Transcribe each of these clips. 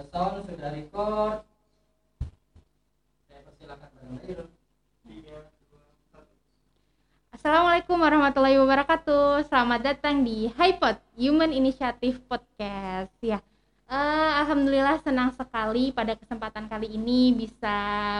uh, sound sudah record saya persilakan Bang Nail Assalamualaikum warahmatullahi wabarakatuh. Selamat datang di HiPod Human Initiative Podcast. Ya, eh, alhamdulillah senang sekali pada kesempatan kali ini bisa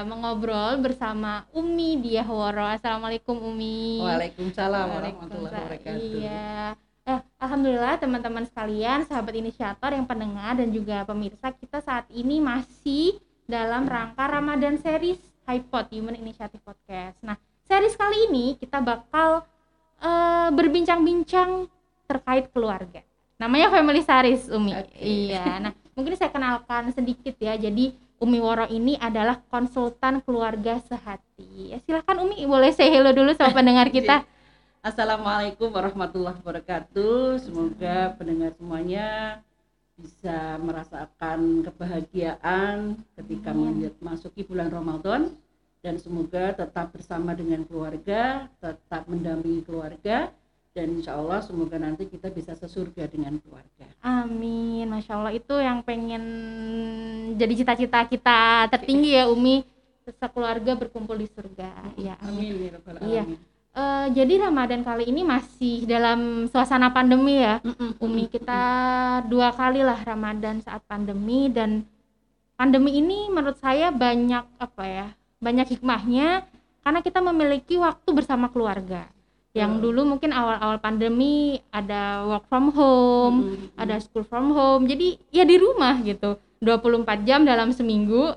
mengobrol bersama Umi Diahworo. Assalamualaikum Umi. Waalaikumsalam warahmatullahi Waalaikumsalam. wabarakatuh. Iya. Eh, alhamdulillah teman-teman sekalian, sahabat inisiator yang pendengar dan juga pemirsa, kita saat ini masih dalam rangka Ramadan series HiPod Human Initiative Podcast. Nah, series kali ini kita bakal eh, berbincang-bincang terkait keluarga. Namanya Family Series, Umi. Oke. Iya. Nah, mungkin saya kenalkan sedikit ya. Jadi Umi Woro ini adalah konsultan keluarga sehati. Ya, silahkan Umi, boleh say hello dulu sama pendengar kita. Assalamualaikum warahmatullahi wabarakatuh. Semoga pendengar semuanya bisa merasakan kebahagiaan ketika Amin. melihat masuki bulan Ramadan dan semoga tetap bersama dengan keluarga, tetap mendampingi keluarga dan insya Allah semoga nanti kita bisa sesurga dengan keluarga. Amin, masya Allah itu yang pengen jadi cita-cita kita tertinggi ya Umi sekeluarga berkumpul di surga. Ya, amin. Amin ya rabbal Iya. Eh, jadi Ramadan kali ini masih dalam suasana pandemi ya, Mm-mm. Umi kita dua kali lah Ramadan saat pandemi dan pandemi ini menurut saya banyak apa ya, banyak hikmahnya karena kita memiliki waktu bersama keluarga. Yang Betul. dulu mungkin awal-awal pandemi ada work from home, Mm-mm. ada school from home jadi ya di rumah gitu 24 jam dalam seminggu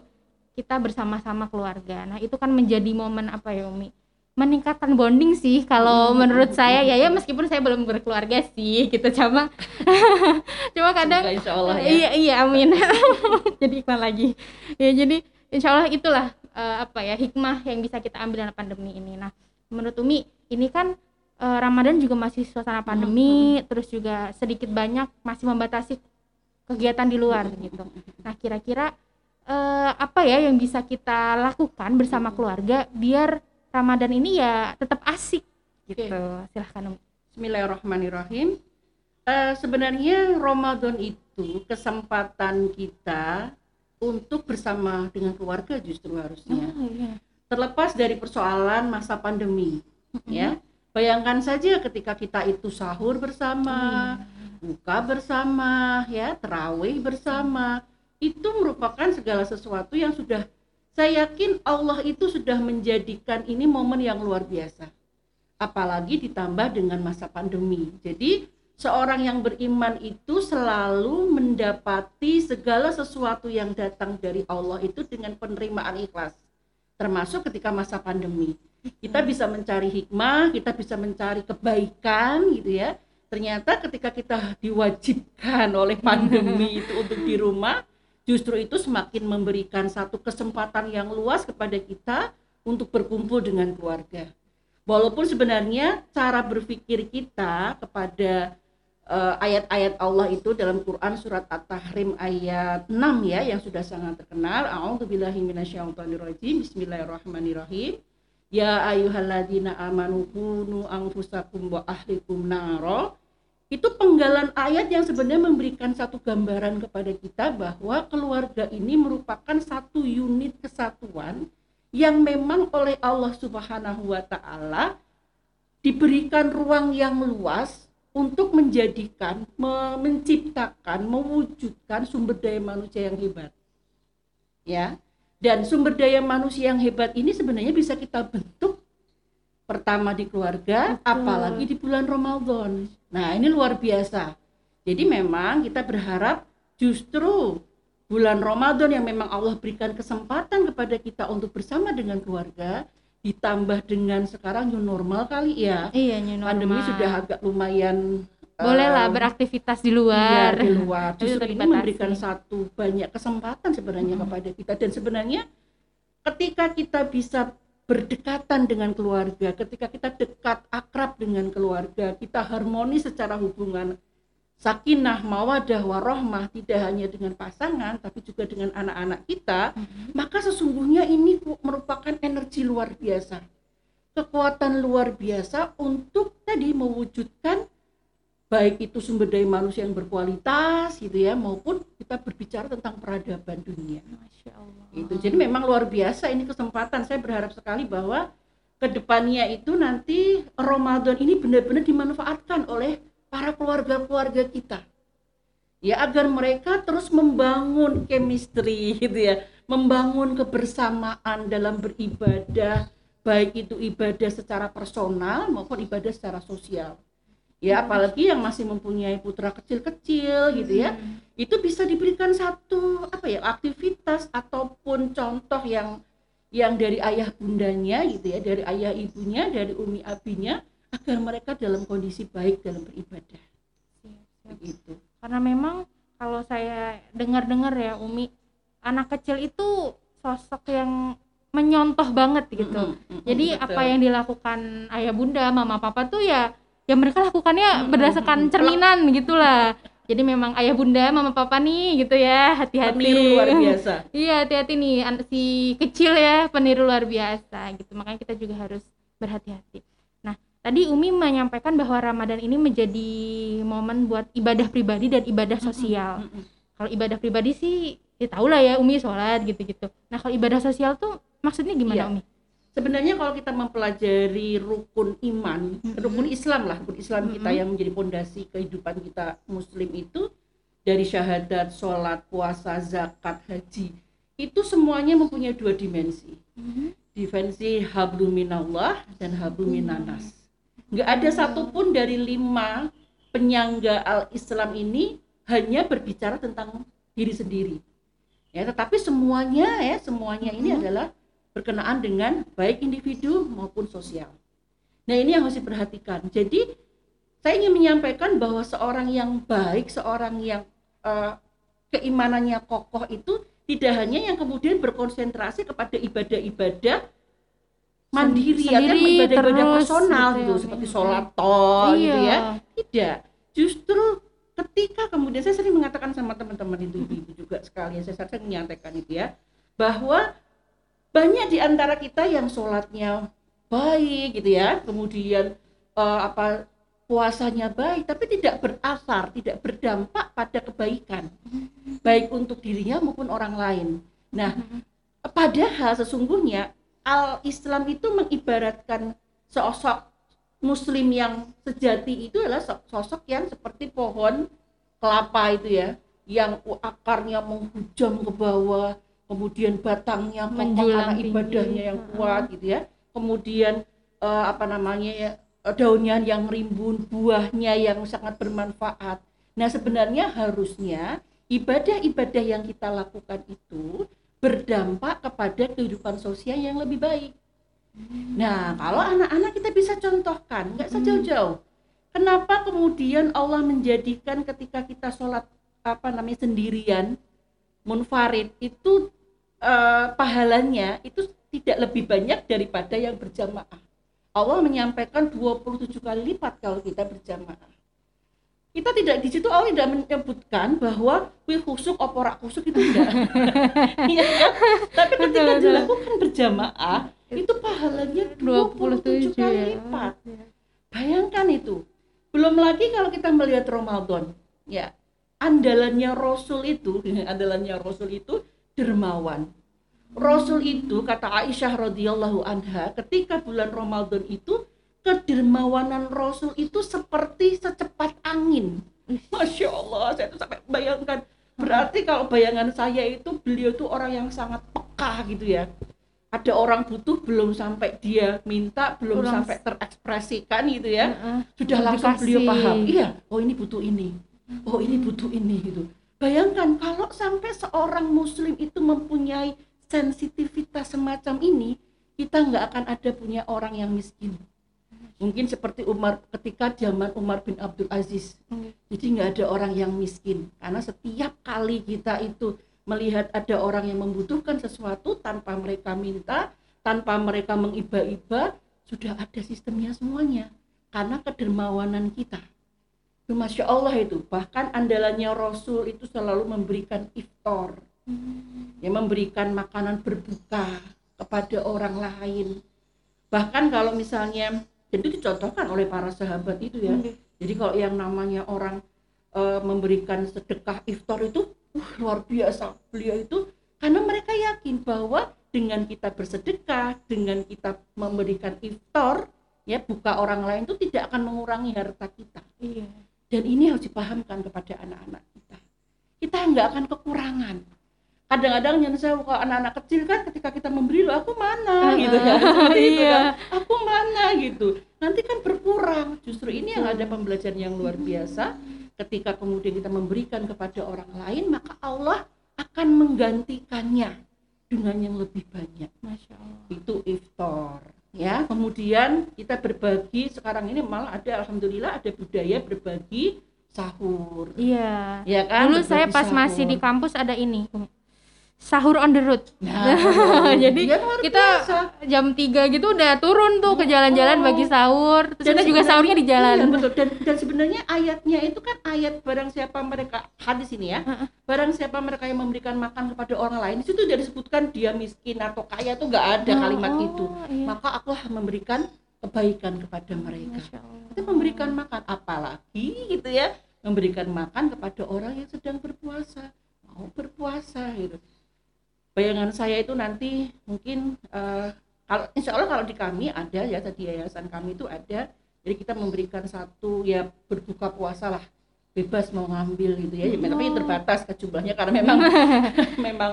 kita bersama-sama keluarga nah itu kan menjadi momen apa ya Umi meningkatkan bonding sih. Kalau Hmm. menurut saya ya ya meskipun saya belum berkeluarga sih gitu. Cuma cuma kadang Semoga insya Allah ya. iya iya amin. Jadi iklan lagi? Ya jadi insya Allah itulah eh, apa ya hikmah yang bisa kita ambil dalam pandemi ini. Nah menurut Umi ini kan eh, Ramadan juga masih suasana pandemi terus juga sedikit banyak masih membatasi kegiatan di luar gitu. nah kira-kira eh, apa ya yang bisa kita lakukan bersama keluarga biar Ramadan ini ya tetap asik gitu silahkan Umi Bismillahirrahmanirrahim. Eh, sebenarnya Ramadan itu kesempatan kita untuk bersama dengan keluarga justru harusnya. oh, iya. Terlepas dari persoalan masa pandemi, ya. Bayangkan saja ketika kita itu sahur bersama, buka bersama, ya, terawih bersama, itu merupakan segala sesuatu yang sudah saya yakin Allah itu sudah menjadikan ini momen yang luar biasa. Apalagi ditambah dengan masa pandemi. Jadi seorang yang beriman itu selalu mendapati segala sesuatu yang datang dari Allah itu dengan penerimaan ikhlas. Termasuk ketika masa pandemi. Kita bisa mencari hikmah, kita bisa mencari kebaikan gitu ya. Ternyata ketika kita diwajibkan oleh pandemi itu untuk di rumah, justru itu semakin memberikan satu kesempatan yang luas kepada kita untuk berkumpul dengan keluarga. Walaupun sebenarnya cara berpikir kita kepada eh, ayat-ayat Allah itu dalam Quran surat At-Tahrim ayat 6 ya yang sudah sangat terkenal. A'udzubillahi minasyaitonirrajim. Bismillahirrahmanirrahim. Ya ayyuhalladzina amanu kunu anfusakum wa ahlikum naro. Itu penggalan ayat yang sebenarnya memberikan satu gambaran kepada kita bahwa keluarga ini merupakan satu unit kesatuan yang memang oleh Allah Subhanahu wa taala diberikan ruang yang luas untuk menjadikan, me- menciptakan, mewujudkan sumber daya manusia yang hebat. Ya. Dan sumber daya manusia yang hebat ini sebenarnya bisa kita bentuk pertama di keluarga, Betul. apalagi di bulan Ramadan. Nah, ini luar biasa. Jadi memang kita berharap justru bulan Ramadan yang memang Allah berikan kesempatan kepada kita untuk bersama dengan keluarga ditambah dengan sekarang new normal kali ya. iya new Pandemi normal. sudah agak lumayan boleh lah em, beraktivitas di Iya, luar di luar. Justru ini memberikan satu banyak kesempatan sebenarnya Mm-mm. kepada kita dan sebenarnya ketika kita bisa berdekatan dengan keluarga, ketika kita dekat akrab dengan keluarga, kita harmonis secara hubungan sakinah, mawadah, warohmah tidak hanya dengan pasangan tapi juga dengan anak-anak kita, Mhm. maka sesungguhnya ini merupakan energi luar biasa. Kekuatan luar biasa untuk tadi mewujudkan baik itu sumber daya manusia yang berkualitas gitu ya maupun kita berbicara tentang peradaban dunia. Masya Allah. itu jadi memang luar biasa ini kesempatan. Saya berharap sekali bahwa ke depannya itu nanti Ramadan ini benar-benar dimanfaatkan oleh para keluarga-keluarga kita. Ya agar mereka terus membangun chemistry gitu ya membangun kebersamaan dalam beribadah baik itu ibadah secara personal maupun ibadah secara sosial ya apalagi yang masih mempunyai putra kecil-kecil gitu ya. Itu bisa diberikan satu apa ya aktivitas ataupun contoh yang yang dari ayah bundanya gitu ya dari ayah ibunya dari umi abinya agar mereka dalam kondisi baik dalam beribadah. Begitu. Karena memang kalau saya dengar-dengar ya Umi, anak kecil itu sosok yang menyontoh banget gitu. Mm-mm, mm-mm, Jadi betul. apa yang dilakukan ayah bunda, mama papa tuh ya ya mereka lakukannya Mm-mm, berdasarkan mm-mm. cerminan gitulah. Jadi memang ayah bunda, mama papa nih gitu ya, hati-hati. peniru luar biasa Iya, hati-hati nih si kecil ya, peniru luar biasa gitu. Makanya kita juga harus berhati-hati. Nah, tadi Umi menyampaikan bahwa Ramadan ini menjadi momen buat ibadah pribadi dan ibadah sosial. Kalau ibadah pribadi sih ya tau lah ya Umi sholat gitu-gitu. Nah, kalau ibadah sosial tuh maksudnya gimana Iya. Umi? Sebenarnya kalau kita mempelajari rukun iman, rukun Islam lah, rukun Islam kita yang menjadi pondasi kehidupan kita Muslim itu dari syahadat, sholat, puasa, zakat, haji, itu semuanya mempunyai dua dimensi, dimensi habluminallah dan habluminanas. Nggak ada satupun dari lima penyangga al-Islam ini hanya berbicara tentang diri sendiri. Ya, tetapi semuanya ya, semuanya ini adalah berkenaan dengan baik individu maupun sosial. Nah, ini yang harus diperhatikan. Jadi, saya ingin menyampaikan bahwa seorang yang baik, seorang yang eh, keimanannya kokoh itu tidak hanya yang kemudian berkonsentrasi kepada ibadah-ibadah mandiri atau ibadah-ibadah terus personal gitu gitu, seperti sholat toh gitu iya. ya. Tidak. Justru ketika kemudian saya sering mengatakan sama teman-teman itu ibu juga sekalian saya sering menyampaikan itu ya bahwa banyak di antara kita yang sholatnya baik gitu ya kemudian eh, apa puasanya baik tapi tidak berasar tidak berdampak pada kebaikan. Baik untuk dirinya maupun orang lain. Nah padahal sesungguhnya al Islam itu mengibaratkan sosok muslim yang sejati itu adalah so- sosok yang seperti pohon kelapa itu ya yang akarnya menghujam ke bawah kemudian batangnya kokoh Menjulang tinggi. ibadahnya yang kuat gitu ya. Kemudian eh, apa namanya ya daunnya yang rimbun buahnya yang sangat bermanfaat. Nah sebenarnya harusnya ibadah-ibadah yang kita lakukan itu berdampak kepada kehidupan sosial yang lebih baik. Nah, kalau anak-anak kita bisa contohkan, nggak usah jauh-jauh. Kenapa kemudian Allah menjadikan ketika kita sholat apa namanya sendirian, munfarid itu eh, pahalanya itu tidak lebih banyak daripada yang berjamaah. Allah menyampaikan 27 kali lipat kalau kita berjamaah. Kita tidak di situ Allah tidak menyebutkan bahwa wih khusuk oporak khusuk itu enggak. Iya kan? Tapi ketika Betul, dilakukan berjamaah itu pahalanya 27 kali ya. lipat. Bayangkan itu. Belum lagi kalau kita melihat Ramadan, ya andalannya Rasul itu, andalannya Rasul itu dermawan. Rasul itu kata Aisyah radhiyallahu anha, ketika bulan Ramadan itu kedermawanan Rasul itu seperti secepat angin. Masya Allah, saya tuh sampai bayangkan. Berarti kalau bayangan saya itu beliau itu orang yang sangat peka gitu ya. Ada orang butuh belum sampai dia minta, belum Kurang- sampai terekspresikan gitu ya Heeh. sudah Udah langsung beliau paham iya oh ini butuh ini oh ini butuh ini gitu. Bayangkan kalau sampai seorang muslim itu mempunyai sensitivitas semacam ini kita nggak akan ada punya orang yang miskin. Mungkin seperti Umar ketika zaman Umar bin Abdul Aziz. Oke. jadi nggak ada orang yang miskin. Karena setiap kali kita itu melihat ada orang yang membutuhkan sesuatu tanpa mereka minta tanpa mereka mengiba-iba sudah ada sistemnya semuanya. Karena kedermawanan kita itu masya Allah itu bahkan andalannya Rasul itu selalu memberikan iftar ya memberikan makanan berbuka kepada orang lain bahkan kalau misalnya dan itu dicontohkan oleh para sahabat itu ya Oke. Jadi kalau yang namanya orang eh, memberikan sedekah iftar itu uh, luar biasa beliau itu karena mereka yakin bahwa dengan kita bersedekah, dengan kita memberikan iftar, ya buka orang lain itu tidak akan mengurangi harta kita. Iya. Dan ini harus dipahamkan kepada anak-anak kita. Kita nggak akan kekurangan. Kadang-kadang yang saya kalau anak-anak kecil kan ketika kita memberi lo aku mana gitu kan. Seperti itu Iya. kan. Aku mana gitu. Nanti kan berkurang. Justru ini yang ada pembelajaran yang luar biasa. Ketika kemudian kita memberikan kepada orang lain, maka Allah akan menggantikannya dengan yang lebih banyak Masya Allah. itu iftar ya kemudian kita berbagi sekarang ini malah ada alhamdulillah ada budaya berbagi sahur Iya. ya kan Dulu saya Berbagi pas masih di sahur. kampus ada ini. Sahur on the road. nah, Jadi luar kita biasa. jam 3 gitu udah turun tuh ke jalan-jalan Oh. bagi sahur. Terus kita juga sahurnya di jalan. iya, betul dan dan sebenarnya ayatnya itu kan ayat barang siapa mereka hadis ini ya barang siapa mereka yang memberikan makan kepada orang lain di situ tidak disebutkan dia miskin atau kaya tuh nggak ada Oh, kalimat oh, itu iya. maka Allah memberikan kebaikan kepada mereka Masya Allah. kita memberikan makan apalagi gitu ya memberikan makan kepada orang yang sedang berpuasa mau berpuasa gitu bayangan saya itu nanti mungkin eh, kalau insya Allah kalau di kami ada ya tadi yayasan kami itu ada jadi kita memberikan satu ya berbuka puasa lah bebas mau ngambil gitu ya, Ya, tapi Oh. terbatas ke jumlahnya karena memang memang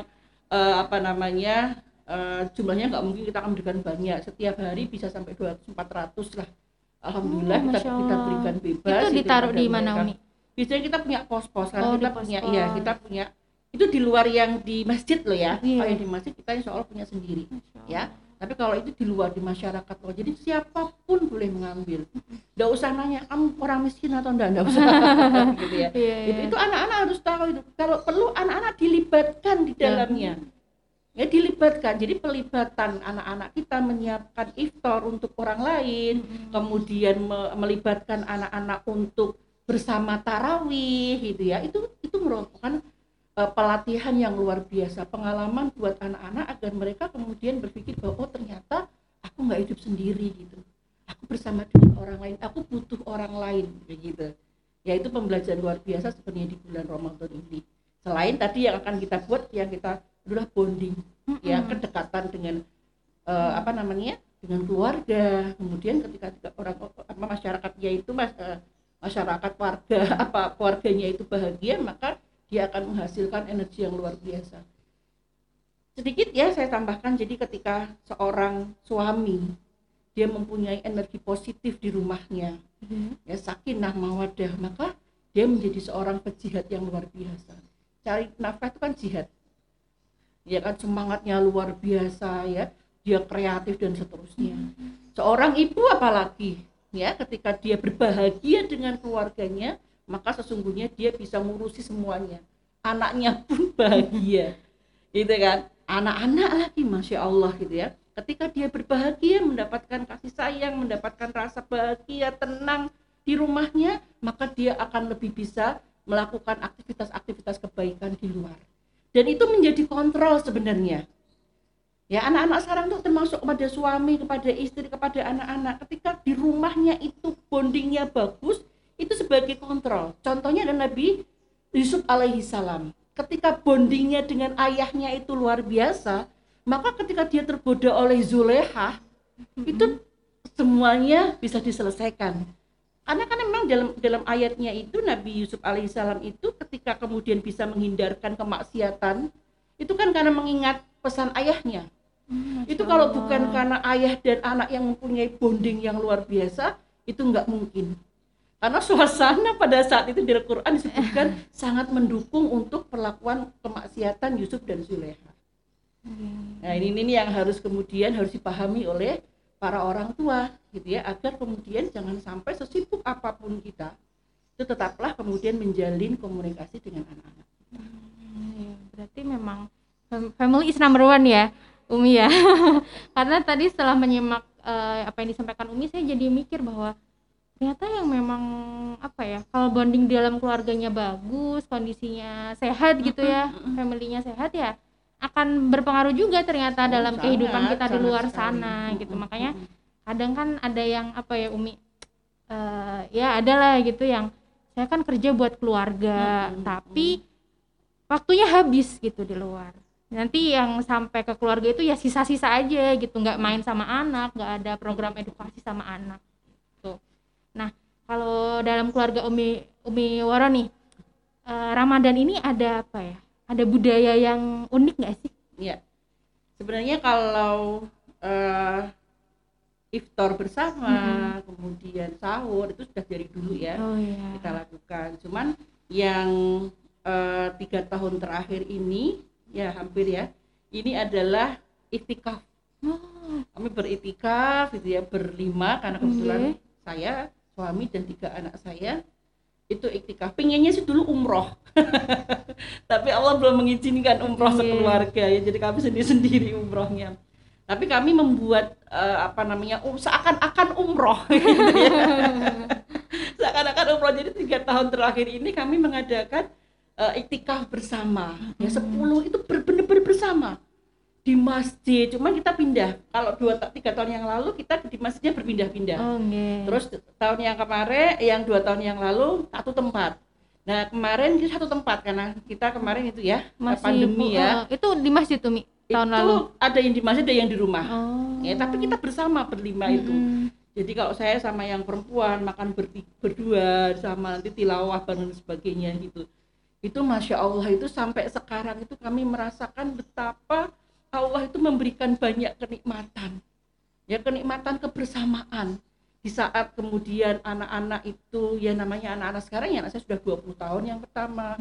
eh, apa namanya eh, jumlahnya nggak mungkin kita akan berikan banyak setiap hari bisa sampai 200 400 lah alhamdulillah Oh, kita kita berikan bebas Itu gitu ditaruh di mana. Umi? biasanya kita punya pos-pos kan Oh, kita punya iya kita punya itu di luar yang di masjid loh ya. Iya. kalau yang di masjid kita insya Allah punya sendiri Masya Allah. ya tapi kalau itu di luar di masyarakat loh. Jadi siapa pun boleh mengambil. Nggak usah nanya kamu orang miskin atau enggak? Enggak usah. Gitu ya. Iya, itu iya. itu anak-anak harus tahu itu. Kalau perlu anak-anak dilibatkan di Ya. dalamnya. Ya dilibatkan. Jadi pelibatan anak-anak kita menyiapkan iftar untuk orang lain kemudian me- melibatkan anak-anak untuk bersama tarawih gitu ya. Itu itu merupakan pelatihan yang luar biasa pengalaman buat anak-anak agar mereka kemudian berpikir bahwa oh ternyata aku nggak hidup sendiri gitu. Aku bersama dengan orang lain aku butuh orang lain begitu. Ya itu pembelajaran luar biasa sebenarnya di bulan Ramadan ini. Selain tadi yang akan kita buat yang kita adalah bonding ya Mm-mm. kedekatan dengan eh, apa namanya dengan keluarga. Kemudian ketika orang apa masyarakatnya itu mas, eh, masyarakat warga apa keluarganya itu bahagia maka dia akan menghasilkan energi yang luar biasa. Sedikit ya saya tambahkan jadi ketika seorang suami dia mempunyai energi positif di rumahnya Iya. ya sakinah mawadah maka dia menjadi seorang pejihad yang luar biasa. Cari nafkah itu kan jihad. Ya kan semangatnya luar biasa ya. Dia kreatif dan seterusnya. Seorang ibu apalagi ya ketika dia berbahagia dengan keluarganya maka sesungguhnya dia bisa ngurusi semuanya. Anaknya pun bahagia. Gitu kan? Anak-anak lagi masya Allah gitu ya. Ketika dia berbahagia mendapatkan kasih sayang mendapatkan rasa bahagia tenang di rumahnya maka dia akan lebih bisa melakukan aktivitas-aktivitas kebaikan di luar. Dan itu menjadi kontrol sebenarnya. Ya anak-anak sekarang tuh termasuk kepada suami kepada istri kepada anak-anak. Ketika di rumahnya itu bondingnya bagus itu sebagai kontrol. Contohnya ada Nabi Yusuf alaihi salam. Ketika bondingnya dengan ayahnya itu luar biasa maka ketika dia tergoda oleh Zulehah itu semuanya bisa diselesaikan. Karena kan memang dalam dalam ayatnya itu Nabi Yusuf alaihissalam itu ketika kemudian bisa menghindarkan kemaksiatan itu kan karena mengingat pesan ayahnya. Hmm, itu kalau bukan karena ayah dan anak yang mempunyai bonding yang luar biasa itu nggak mungkin karena suasana pada saat itu di Al-Quran disebutkan sangat mendukung untuk perlakuan kemaksiatan Yusuf dan Zulekha Iya. Nah ini, ini yang harus kemudian harus dipahami oleh para orang tua gitu ya agar kemudian jangan sampai sesibuk apa pun kita itu tetaplah kemudian menjalin komunikasi dengan anak-anak. Hmm, berarti memang fam- family is number one ya Umi ya karena tadi setelah menyimak eh, apa yang disampaikan Umi saya jadi mikir bahwa ternyata yang memang apa ya kalau bonding di dalam keluarganya bagus kondisinya sehat gitu ya familynya sehat ya akan berpengaruh juga ternyata Oh, dalam sangat, kehidupan kita di luar sekali. sana gitu. Makanya kadang kan ada yang apa ya Umi eh, ya ada lah gitu yang saya kan kerja buat keluarga tapi waktunya habis gitu di luar. Nanti yang sampai ke keluarga itu ya sisa-sisa aja gitu nggak main sama anak nggak ada program edukasi sama anak nah kalau dalam keluarga Umi Umi Waro nih eh, Ramadan ini ada apa ya ada budaya yang unik nggak sih Ya, sebenarnya kalau eh, iftar bersama, kemudian sahur itu sudah dari dulu ya oh iya kita lakukan. Cuman yang eh, tiga tahun terakhir ini, ya hampir ya, ini adalah itikaf. Oh, Kami beritikaf, gitu ya, berlima karena kebetulan Oke. saya, suami dan tiga anak saya itu iktikaf. Pinginnya sih dulu umroh, tapi Allah belum mengizinkan umroh Iya. sekeluarga ya, jadi kami sendiri-sendiri umrohnya. Tapi kami membuat eh, apa namanya um, seakan-akan umroh, gitu ya. seakan-akan umroh. Jadi tiga tahun terakhir ini kami mengadakan eh, iktikaf bersama, ya sepuluh itu benar-benar bersama di masjid. Cuman kita pindah. Kalau dua tiga tahun yang lalu kita di masjidnya berpindah-pindah. oh. Terus tahun yang kemarin, yang dua tahun yang lalu satu tempat. Nah kemarin kita satu tempat karena kita kemarin itu ya masih pandemi ya. eh, itu di masjid tuh Mi tahun itu lalu ada yang di masjid, ada yang di rumah. oh Ya, tapi kita bersama berlima itu. Mm-mm. Jadi kalau saya sama yang perempuan makan berti- berdua sama nanti tilawah dan sebagainya gitu. Itu masya Allah itu sampai sekarang itu kami merasakan betapa Allah itu memberikan banyak kenikmatan. Ya kenikmatan kebersamaan. Di saat kemudian anak-anak itu ya namanya anak-anak sekarang ya anak saya sudah 20 tahun yang pertama.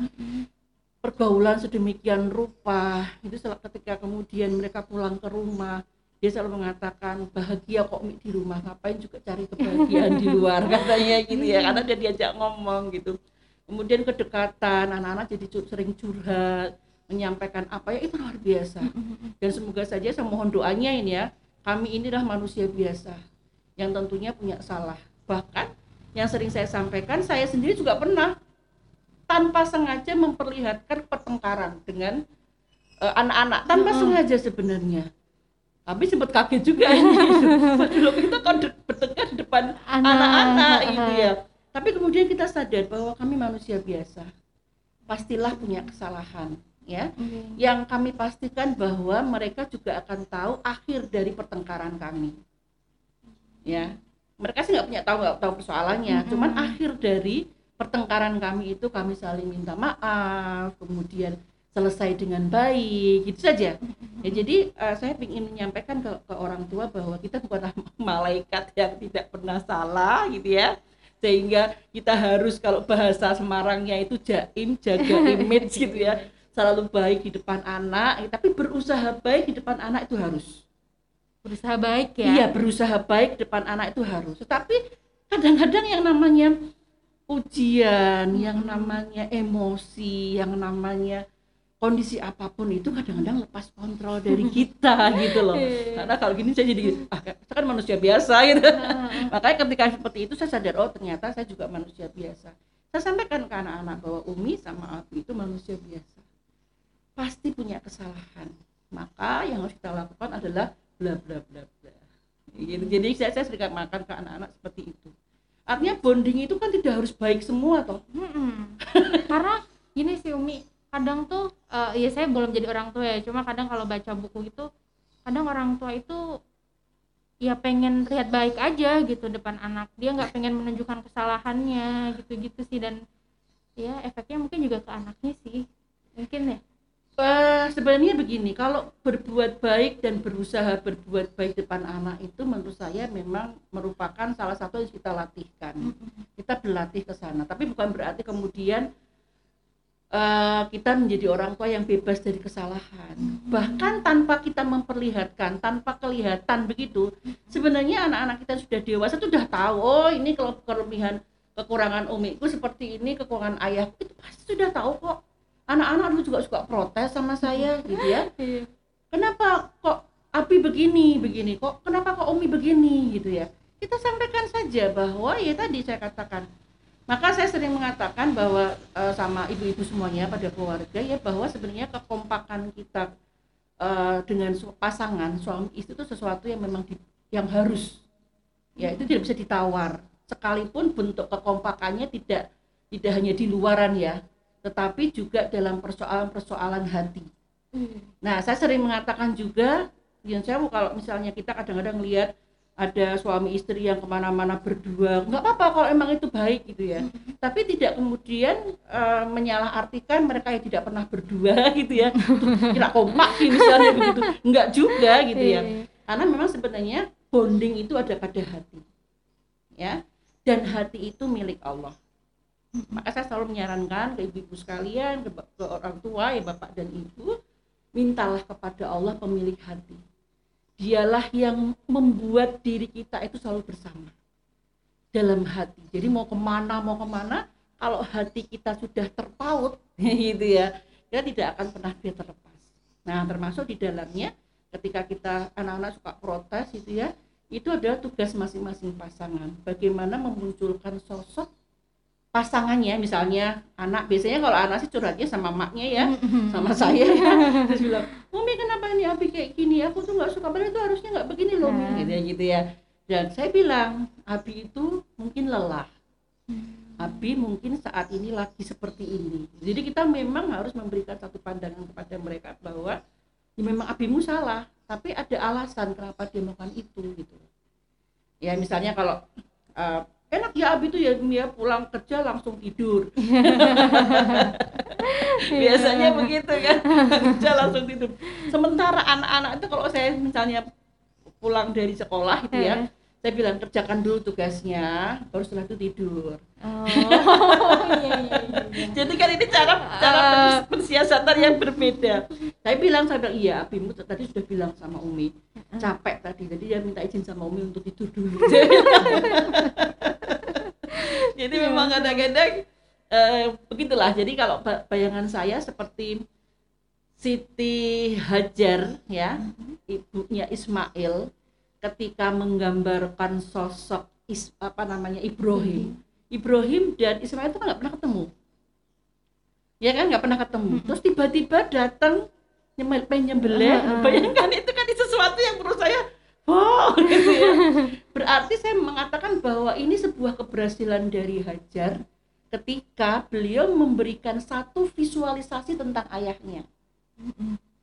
Pergaulan sedemikian rupa itu sel- ketika kemudian mereka pulang ke rumah dia selalu mengatakan bahagia kok Mi di rumah ngapain juga cari kebahagiaan di luar? Katanya gitu ya karena dia diajak ngomong gitu. Kemudian kedekatan anak-anak jadi sering curhat menyampaikan apa ya itu luar biasa. Dan semoga saja saya mohon doanya ini ya kami inilah manusia biasa yang tentunya punya salah. Bahkan yang sering saya sampaikan saya sendiri juga pernah tanpa sengaja memperlihatkan pertengkaran dengan eh, anak-anak. Tanpa Mm-mm. sengaja sebenarnya. Tapi sempat kaget juga ini. Loh, kita kan bertengkar di depan anak-anak gitu ya. Tapi kemudian kita sadar bahwa kami manusia biasa. Pastilah punya kesalahan ya Oke. yang kami pastikan bahwa mereka juga akan tahu akhir dari pertengkaran kami. Ya mereka sih nggak punya tahu nggak tahu persoalannya. Mm-mm. cuman akhir dari pertengkaran kami itu kami saling minta maaf kemudian selesai dengan baik gitu saja. Ya jadi eh, saya ingin menyampaikan ke, ke orang tua bahwa kita bukanlah malaikat yang tidak pernah salah gitu ya. Sehingga kita harus kalau bahasa Semarangnya itu jaim jaga image gitu ya selalu baik di depan anak tapi berusaha baik di depan anak itu harus. Berusaha baik ya? Iya berusaha baik di depan anak itu harus. Tetapi kadang-kadang yang namanya ujian yang namanya emosi yang namanya kondisi apa pun itu kadang-kadang lepas kontrol dari kita gitu loh. Karena kalau gini saya jadi ah saya kan manusia biasa gitu. Makanya ketika seperti itu saya sadar oh ternyata saya juga manusia biasa. Saya sampaikan ke anak-anak bahwa Umi sama Abi itu manusia biasa pasti punya kesalahan. Maka yang harus kita lakukan adalah bla bla bla bla. Gitu. jadi saya, saya sering makan ke anak-anak seperti itu. Artinya bonding itu kan tidak harus baik semua toh. Karena gini sih Umi kadang tuh eh, ya saya belum jadi orang tua ya cuma kadang kalau baca buku itu kadang orang tua itu ya pengen lihat baik aja gitu depan anak. Dia nggak pengen menunjukkan kesalahannya gitu-gitu sih. Dan ya efeknya mungkin juga ke anaknya sih. Mungkin ya Eh, sebenarnya begini, kalau berbuat baik dan berusaha berbuat baik depan anak itu menurut saya memang merupakan salah satu yang kita latihkan. Kita berlatih ke sana, tapi bukan berarti kemudian eh, kita menjadi orang tua yang bebas dari kesalahan. Bahkan tanpa kita memperlihatkan, tanpa kelihatan begitu, sebenarnya anak-anak kita sudah dewasa itu sudah tahu, oh ini kalau kelebihan kekurangan umiku seperti ini, kekurangan ayahku itu pasti sudah tahu kok anak-anak dulu juga suka protes sama saya gitu ya. Kenapa kok api begini begini? Kok kenapa kok umi begini gitu ya? Kita sampaikan saja bahwa ya tadi saya katakan maka saya sering mengatakan bahwa eh, sama ibu-ibu semuanya pada keluarga ya bahwa sebenarnya kekompakan kita eh, dengan pasangan suami istri itu sesuatu yang memang di- yang harus ya itu tidak bisa ditawar. Sekalipun bentuk kekompakannya tidak tidak hanya di luaran ya, tetapi juga dalam persoalan-persoalan hati. Nah, saya sering mengatakan juga, yang saya kalau misalnya kita kadang-kadang lihat ada suami istri yang ke mana-mana berdua, nggak apa-apa kalau emang itu baik gitu ya. Tapi tidak kemudian uh, menyalahartikan mereka yang tidak pernah berdua gitu ya, kira kompak misalnya begitu, nggak juga gitu ya. Iya. Karena memang sebenarnya bonding itu ada pada hati, ya. Dan hati itu milik Allah. Maka saya selalu menyarankan ke ibu-ibu sekalian, ke, ke orang tua ya bapak dan ibu, mintalah kepada Allah pemilik hati. Dialah yang membuat diri kita itu selalu bersama dalam hati. Jadi mau ke mana mau ke mana, kalau hati kita sudah terpaut gitu ya, kita tidak akan pernah dia terlepas. Nah termasuk di dalamnya ketika kita anak-anak suka protes itu ya, itu adalah tugas masing-masing pasangan. Bagaimana memunculkan sosok pasangannya misalnya anak. Biasanya kalau anak sih curhatnya sama maknya ya sama saya ya. Terus bilang Umi kenapa ini Abi kayak gini? Aku tuh nggak suka. Padahal itu harusnya nggak begini loh Nah. gitu ya gitu ya. Dan saya bilang Abi itu mungkin lelah. Abi mungkin saat ini lagi seperti ini. Jadi kita memang harus memberikan satu pandangan kepada mereka bahwa ya memang Abimu salah tapi ada alasan kenapa dia melakukan itu gitu. Ya misalnya kalau eh, enak ya Abi tuh ya dia pulang kerja langsung tidur. Biasanya begitu kan kerja langsung tidur. Sementara anak-anak itu kalau saya misalnya pulang dari sekolah itu ya saya bilang kerjakan dulu tugasnya baru setelah itu tidur. Oh iya iya iya, iya. jadi kan ini cara cara pensi- pensiasatan yang berbeda. Saya bilang saya bilang iya abimu t- tadi sudah bilang sama Umi. Capek tadi jadi dia minta izin sama Umi untuk tidur dulu. Jadi Iya. memang kadang-kadang eh, begitulah. Jadi kalau ba- bayangan saya seperti Siti Hajar ya ibunya Ismail ketika menggambarkan sosok is, apa namanya Ibrahim. Ibrahim dan Ismail itu kan nggak pernah ketemu. Ya kan nggak pernah ketemu. Terus tiba-tiba datang nyemel pengen nyembelih Heeh. bayangkan itu kan sesuatu yang menurut saya wow gitu ya. Berarti saya mengatakan bahwa ini sebuah keberhasilan dari Hajar ketika beliau memberikan satu visualisasi tentang ayahnya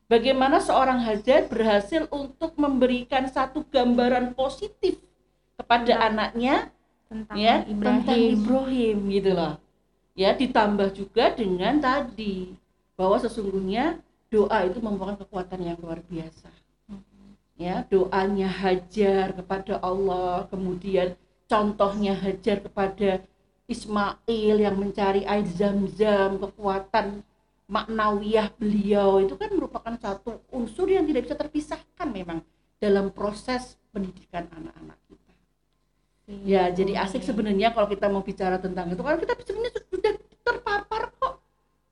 bagaimana seorang Hajar berhasil untuk memberikan satu gambaran positif kepada Tentang anaknya tentang ya tentang Ibrahim. Ibrahim gitu loh. Ya ditambah juga dengan tadi bahwa sesungguhnya doa itu merupakan kekuatan yang luar biasa. Ya doanya Hajar kepada Allah kemudian contohnya Hajar kepada Ismail yang mencari air zam-zam kekuatan maknawiyah beliau itu kan merupakan satu unsur yang tidak bisa terpisahkan memang dalam proses pendidikan anak-anak kita Ya, jadi asik sebenarnya kalau kita mau bicara tentang itu. Karena kita sebenarnya sudah terpapar kok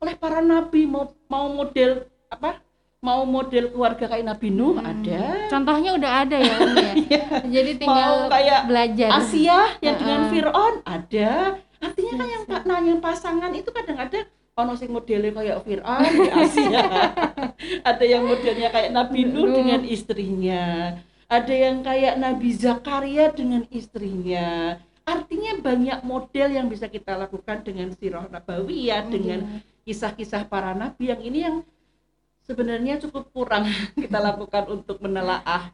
oleh para nabi mau mau model apa? Mau model keluarga kayak Nabi Nuh Hmm. ada. contohnya udah ada ya ya jadi tinggal Mau kayak belajar Asia yang dengan Heeh. Fir'aun ada. Artinya kan yang nah, yang pasangan itu kadang-kadang ono sing modelnya kayak Fir'aun di Asia. ada yang modelnya kayak Nabi Nuh dengan istrinya. Ada yang kayak Nabi Zakaria dengan istrinya. Artinya banyak model yang bisa kita lakukan dengan sirah nabawiyah, dengan kisah-kisah para nabi yang ini yang sebenarnya cukup kurang kita lakukan untuk menelaah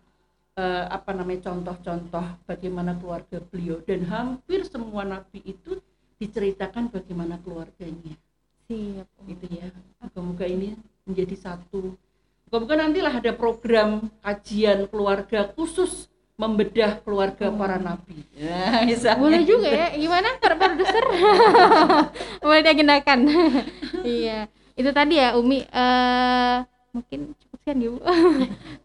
eh, apa namanya contoh-contoh bagaimana keluarga beliau dan hampir semua nabi itu diceritakan bagaimana keluarganya siap gitu ya. Moga-moga ini menjadi satu. Moga-moga nantilah ada program kajian keluarga khusus membedah keluarga para nabi. Ya misalnya boleh juga ya. Gimana? Para produser boleh diagendakan. Iya. Itu tadi ya Umi. Eh mungkin cukup sekian ya Bu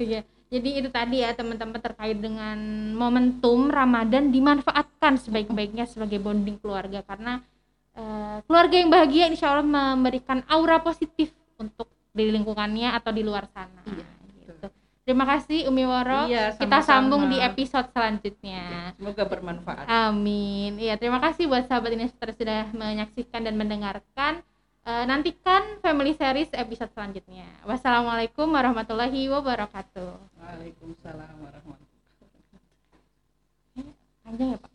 iya. Jadi itu tadi ya teman-teman terkait dengan momentum Ramadan dimanfaatkan sebaik-baiknya sebagai bonding keluarga. Karena eh, keluarga yang bahagia insya Allah memberikan aura positif untuk di lingkungannya atau di luar sana Iya, gitu. terima kasih Umi Woro Iya, kita sama-sama. sambung di episode selanjutnya semoga bermanfaat Amin. Iya, terima kasih buat sahabat ini sudah menyaksikan dan mendengarkan. Eh, nantikan family series episode selanjutnya. Wassalamualaikum warahmatullahi wabarakatuh. Waalaikumsalam warahmatullahi wabarakatuh Panjang ya, Pak?